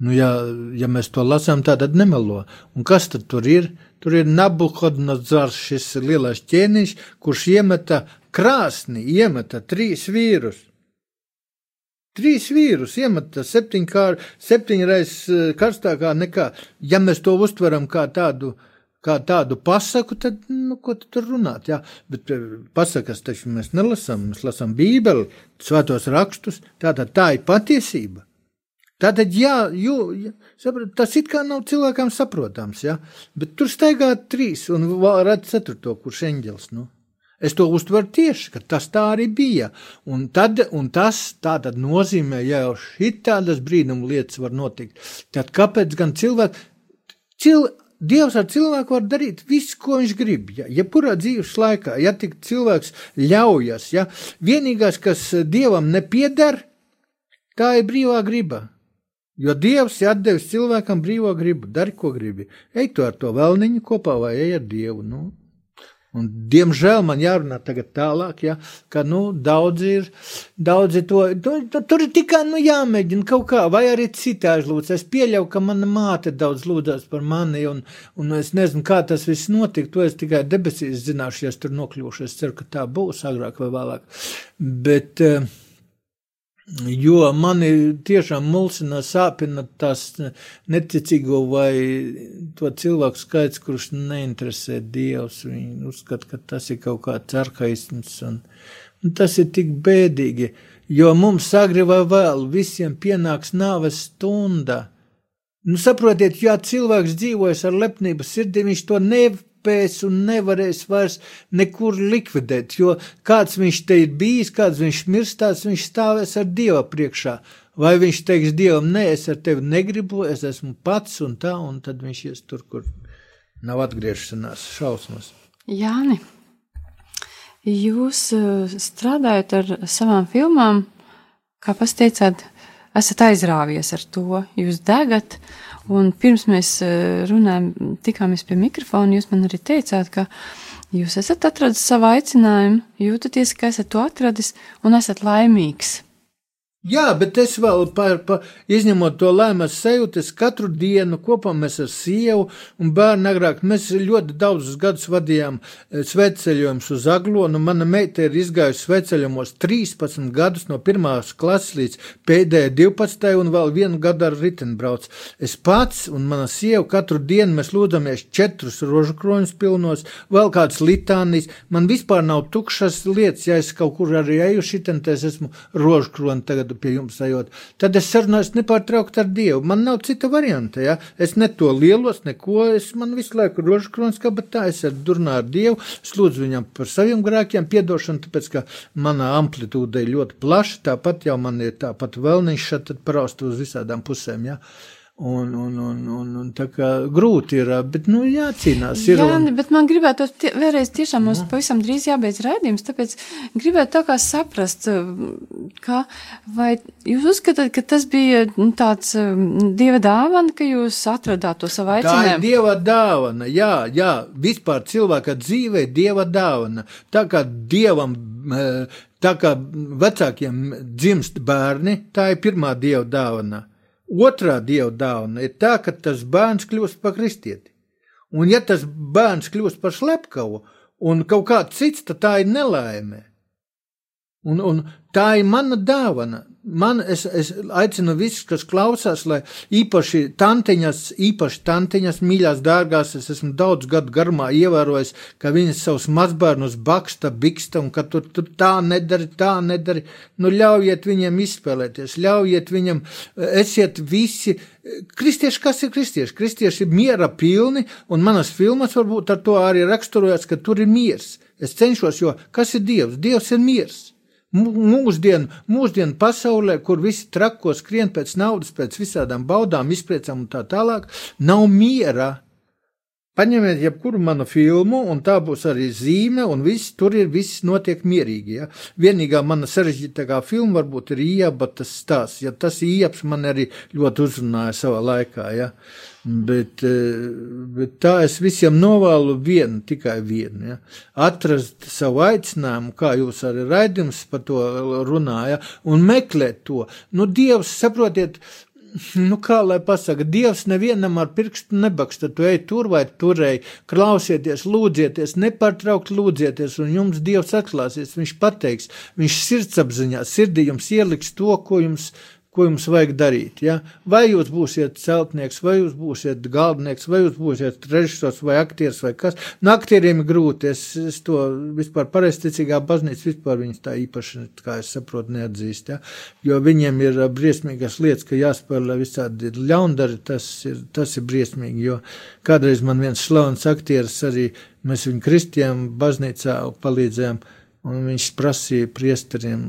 Nu, ja, ja mēs to lasām, tad nemelo. Un kas tad tur ir? Tur ir Nabukodnozars, šis lielais ķēniņš, kurš iemeta krāsni, iemeta trīs vīrus. Trīs vīrus iemeta septiņreiz eh, karstākā nekā, ja mēs to uztveram kā tādu kā tādu pasaku, tad, nu, ko tu tur runāt, jā, bet eh, pasakas taču mēs nelasām, mēs lasām bībeli, svētos rakstus, tātad tā ir patiesība. Tātad, jā, jū, jā saprat, tas it kā nav cilvēkam saprotams, jā, bet tur staigā trīs un redz ceturto, kurš eņģels, nu. Es to uztveru tieši, ka tas tā arī bija. Un, tad, un tas tātad nozīmē, ja jau šitādas brīnumu lietas var notikt, tad kāpēc gan cilvēki, cilvēki, Dievs ar cilvēku var darīt visu, ko viņš grib. Ja, jebkurā dzīves laikā, ja tik cilvēks ļaujas, ja vienīgais, kas dievam nepieder, tā ir brīvā griba. Jo Dievs ir devis cilvēkam brīvo gribu, dari, ko gribi. Ej to ar to vēlniņu kopā vai ej ar Dievu. Nu, Un, diemžēl man jārunā tagad tālāk, ja, ka nu, daudzi ir, daudzi to, to tur ir tikai nu, jāmēģina kaut kā, vai arī citādi lūdzu. Es pieļauju, ka mana māte daudz lūdzās par mani, un, un es nezinu, kā tas viss notika. To es tikai debesīs zināšu, ja es tur nokļūšu. Es ceru, ka tā būs agrāk vai vēlāk. Bet, uh, Jo mani tiešām mulsina, sāpina tas neticīgo vai to cilvēku skaits, kurš neinteresē Dievs. Viņi uzskata, ka tas ir kaut kāds arhaisms, un, un tas ir tik bēdīgi, jo mums agri vai vēl visiem pienāks nāves stunda. Nu, saprotiet, ja cilvēks dzīvojas ar lepnību sirdī, viņš to nev nespēs un nevarēs vairs nekur likvidēt, jo kāds viņš te ir bijis, kāds viņš mirstās, viņš stāvēs ar Dieva priekšā. Vai viņš teiks Dievam, nē, es ar tevi negribu, es esmu pats un tā, un tad viņš ies tur, kur nav atgriešanās šausmas. Jāni, jūs uh, strādājat ar savām filmām, kā pats teicāt, esat aizrāvies ar to, jūs degat, un pirms mēs uh, runājam, tikāmies pie mikrofona, jūs man arī teicāt, ka jūs esat atradis savu aicinājumu, jūtaties, ka esat to atradis un esat laimīgs. Jā, bet es vēl par, par izņemot to lēmas sajūtu, es katru dienu kopā mēs ar sievu un bērnu agrāk, mēs ļoti daudzus gadus vadījām eh, sveceļojumus uz Aglonu. Mana meita ir izgājusi sveceļojumos 13 gadus no pirmās klases līdz pēdējai 12. un vēl vienu gadu ar ritenbrauc. Es pats un mana sieva katru dienu mēs lūdzamies četrus rožukroņus pilnos, vēl kāds litānijas. Man vispār nav tukšas lietas, ja es kaut kur arī eju es esmu rožukroni tagad gadu pie jums ejot, tad es sarunājos nepārtraukti ar Dievu. Man nav cita varianta, ja? Es ne to lielos, neko, es man visu laiku rožkrons kabatā, es ar durnā ar Dievu, es lūdzu viņam par saviem grēkiem piedošanu, tāpēc, ka manā amplitūda ir ļoti plaša, tāpat jau man ir tāpat vēlniņš šeit paraust uz visādām pusēm, ja? Un, un, un, un, un tā kā grūti ir, bet, nu, jācīnās. Ir, Jā, un... bet man gribētu tie, vēlreiz tiešām mums pavisam drīz jābeidz raidījums, tāpēc gribētu tā kā saprast, ka vai jūs uzskatāt, ka tas bija nu, tāds dieva dāvana, ka jūs atradāt to savu aicinājumu? Tā ir dieva dāvana, jā, jā, vispār cilvēka dzīve ir dieva dāvana. Tā kā dievam, tā kā vecākiem dzimst bērni, tā ir pirmā dieva dāvana. Otrā dieva dāvana ir tā, ka tas bērns kļūst par kristieti. Un ja tas bērns kļūst par slepkavu un kaut kāds cits, tad tā ir nelaime. Un, un tā ir mana dāvana man, es, es aicinu visus, kas klausās, lai īpaši tantiņas, īpaši tantiņas, mīļās, dārgās, es esmu daudz gadu garumā ievērojis, ka viņas savus mazbērnus baksta, biksta un ka tur, tur tā nedari, tā nedari. Nu, ļaujiet viņiem izspēlēties, ļaujiet viņam, esiet visi. Kristieši, kas ir kristieši? Kristieši ir miera pilni, un manas filmas varbūt ar to arī raksturojas, ka tur ir miers. Es cenšos, jo kas ir Dievs? Dievs ir miers mūsdienu, mūsdienu pasaulē, kur visi trako skrien pēc naudas, pēc visādām baudām, izpriecām un tā tālāk, nav miera. Paņemiet jebkuru manu filmu, un tā būs arī zīme, un viss tur ir, viss notiek mierīgi. Ja? Vienīgā mana sarežģītākā filma varbūt ir iepa tas stāsts, ja tas ieps man arī ļoti uzrunāja savā laikā. Ja? Bet, eh, bet tā es visiem novēlu vienu, tikai vienu. Ja? Atrast savu aicinājumu, kā jūs arī raidījums par to runāja, un meklēt to. Nu, Dievs, saprotiet, nu, kā lai pasaka, Dievs nevienam ar pirkstu nebaksta, tu ej tur vai turēji, klausieties, lūdzieties, nepārtraukt lūdzieties, un jums Dievs atklāsies, viņš pateiks, viņš sirdsapziņā, sirdī jums ieliks to, ko jums ko jums vajag darīt. Ja? Vai jūs būsiet celtnieks, vai jūs būsiet galdnieks, vai jūs būsiet režisors vai aktieris vai kas. Nu, aktieriem ir grūti, es, es to vispār pareizticīgā baznīca vispār viņus tā īpaši, kā es saprotu, neatzīst. Ja? Jo viņiem ir briesmīgas lietas, ka jāspēlē visādi ļaundari, tas ir, tas ir briesmīgi, jo kādreiz man viens slavens aktieris arī, mēs viņu kristiem baznīcā palīdzējām, Un viņš prasīja priesteriem,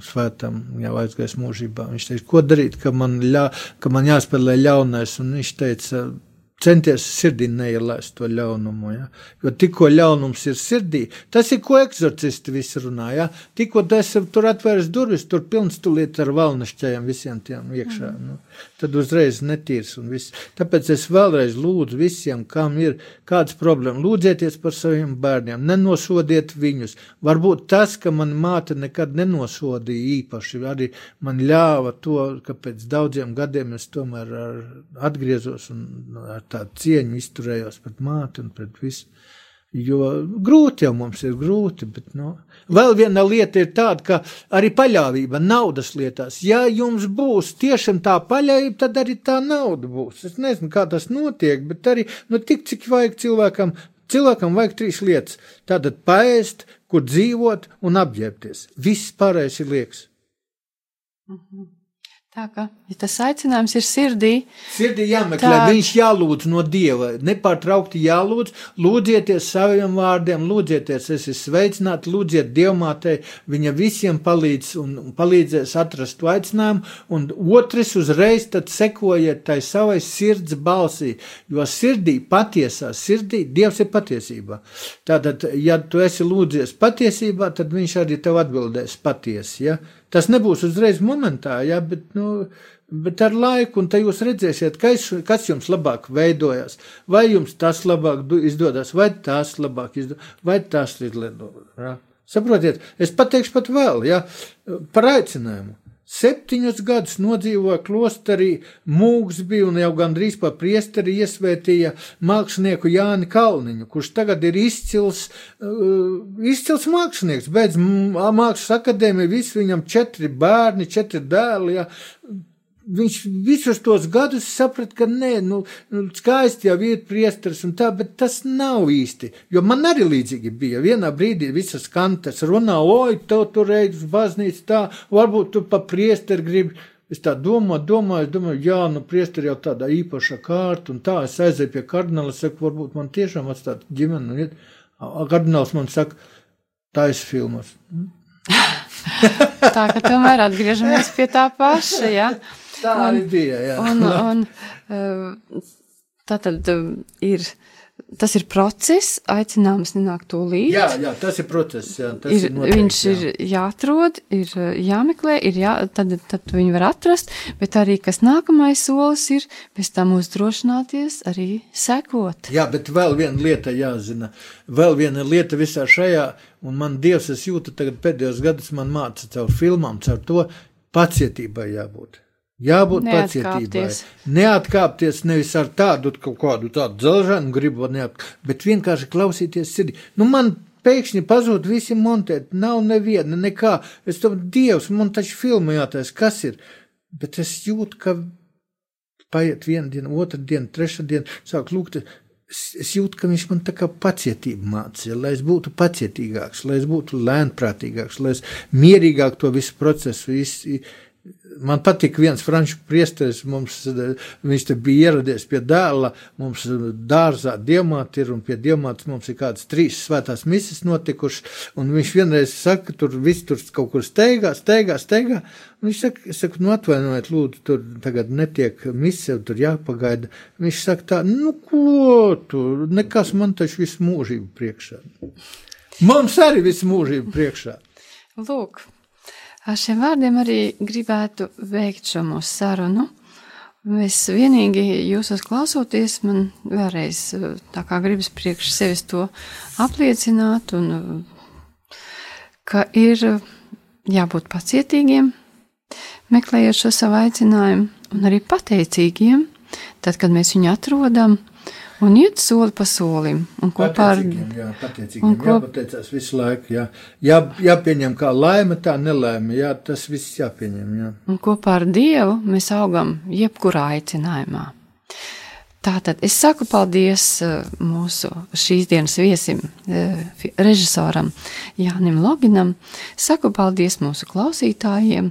svētam, jau aizgājis mūžībā. Viņš teica, ko darīt, ka man, ļā, ka man jāspēlē ļaunais. Un viņš teica, centies sirdī neielaist to ļaunumu. Ja? Jo tikko ļaunums ir sirdī, tas ir ko eksorcisti visi runā. Ja? Tikko tas tur atvērs durvis, tur pilns tulīt ar valnašķējiem visiem tiem iekšā. Mm. Nu, tad uzreiz netīrs un viss. Tāpēc es vēlreiz lūdzu visiem, kam ir kādas problēmas, lūdzieties par saviem bērniem, nenosodiet viņus. Varbūt tas, ka man māte nekad nenosodīja īpaši, arī man ļāva to, ka pēc daudziem gadiem es tomēr atgriezos un ar tādu cieņu izturējos pret māti un pret visu. Jo grūti jau mums ir grūti, bet nu, vēl viena lieta ir tāda, ka arī paļāvība naudas lietās. Ja jums būs tiešām tā paļāvība, tad arī tā nauda būs. Es nezinu, kā tas notiek, bet arī nu, tik, cik vajag cilvēkam. Cilvēkam vajag trīs lietas. Tātad paēst, kur dzīvot un apģērbties. Viss pārējais ir liekas. Mhm. Tā kā ja tas aicinājums ir sirdī, Sirdī jāmeklē, Tā. viņš jālūdz no Dieva, nepārtraukti jālūdz, lūdzieties saviem vārdiem, lūdzieties, es esmu sveicināti, lūdziet Dievmātei, viņa visiem palīdz un palīdzēs atrast to aicinājumu, un otrs uzreiz tad sekojiet tai savai sirds balsī, jo sirdī, patiesā sirdī, Dievs ir patiesībā. Tātad, ja tu esi lūdzies patiesībā, tad viņš arī tev atbildēs patiesi, ja? Tas nebūs uzreiz momentā, ja? bet, nu, Bet ar laiku, un te jūs redzēsiet, kas, kas jums labāk veidojas. Vai jums tas labāk izdodas, vai tas labāk izdodas, vai tas izdodas. Ja? Saprotiet, es pateikšu pat vēl, ja, par aicinājumu. Septiņus gadus nodzīvoja klosterī, mūks bija un jau gandrīz pa priesteri iesvētīja mākslinieku Jāni Kalniņu, kurš tagad ir izcils, uh, izcils mākslinieks, beidz mākslas akadēmiju, visi viņam četri bērni, četri dēli, ja, viņš visus tos gadus saprata, ka nē, nu, nu, skaisti jau ir priesteris un tā, bet tas nav īsti. Jo man arī līdzīgi bija. Vienā brīdī visas kantas runā, oi, tev tur ej uz baznīcu tā, varbūt tu pa priesteri gribi. Es tā domāju, domāju, domāju, jā, nu, priesteri jau tādā īpaša kārta, un tā es aizēju pie kardināla, saku, varbūt man tiešām atstāt ģimeni, un iet. Kardināls man saka, ir filmas. tā ka tomēr atgriežamies pie tā paša, ja? Tā arī bija, jā. Un, un eh, tā tad eh, ir, tas ir process, aicinājums nenāk tūlīt. Jā, jā, tas ir process, jā, tas ir, ir noteikti, viņš jā. ir jāatrod, ir eh, jāmeklē, ir jā, tad, tad viņu var atrast, bet arī kas nākamais solis ir pēc tam uzdrošināties arī sekot. Jā, bet vēl viena lieta jāzina. Vēl viena lieta visā šajā, un man Dievs, es jūtu tagad pēdējos gados, man māca caur filmām, caur to pacietībai jābūt. Jābūt pacietībai. Neatkāpties. Nevis ar tādu kaut kādu tādu dzelžanu gribu, neatkāpties, bet vienkārši klausīties sirdī. Nu, man pēkšņi pazūd visi montēt, nav neviena, nekā. Es tam Dievs, man taču filmu jātais, kas ir. Bet es jūtu, ka paiet viena diena, otra diena, treša diena, sāk lūgt. Es, es jūtu, ka viņš man tā kā pacietību mācīja, lai es būtu pacietīgāks, lai es būtu lēnprātīgāks, lai es mierīgāk to visu procesu iz, Man patīk viens franču priesteris, mums, viņš te bija ieradies pie dēla, mums dārzā diamāti ir, un pie diamātas mums ir kādas trīs svētās mises notikušas, un viņš vienreiz saka, tur viss tur kaut kur steigā, steigā, steigā, un viņš saka, es saku, nu atvainojiet, lūdzu, tur tagad netiek mise, tur jāpagaida. Viņš saka tā, nu ko tu, nekas man taču visu mūžību priekšā. Mums arī visu mūžību priekšā. Lūk, ar šiem vārdiem arī gribētu veikt šo mūsu sarunu. Es vienīgi jūsos klausoties, man vēlreiz eh, tā kā gribas priekš sevis to apliecināt, un eh, ka ir eh, jābūt pacietīgiem, meklējot šo savu aicinājumu, un arī pateicīgiem, tad, kad mēs viņu atrodam, un iet soli pa solim, un kopā ar ko- jāpateicās visu laiku, jā. jā, jāpieņem kā laime, tā nelaime, jā, tas viss jāpieņem, jā. un kopā ar Dievu mēs augam jebkurā aicinājumā. Tātad es saku paldies eh, mūsu šīs dienas viesim, eh, režisoram Jānim Loginam, saku paldies mūsu klausītājiem,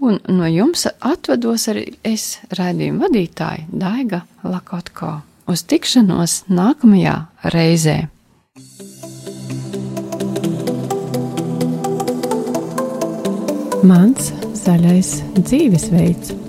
un no jums atvados arī es raidījumu vadītāju Daiga Lakotko. Uz tikšanos nākamajā reizē! Mans zaļais dzīvesveids.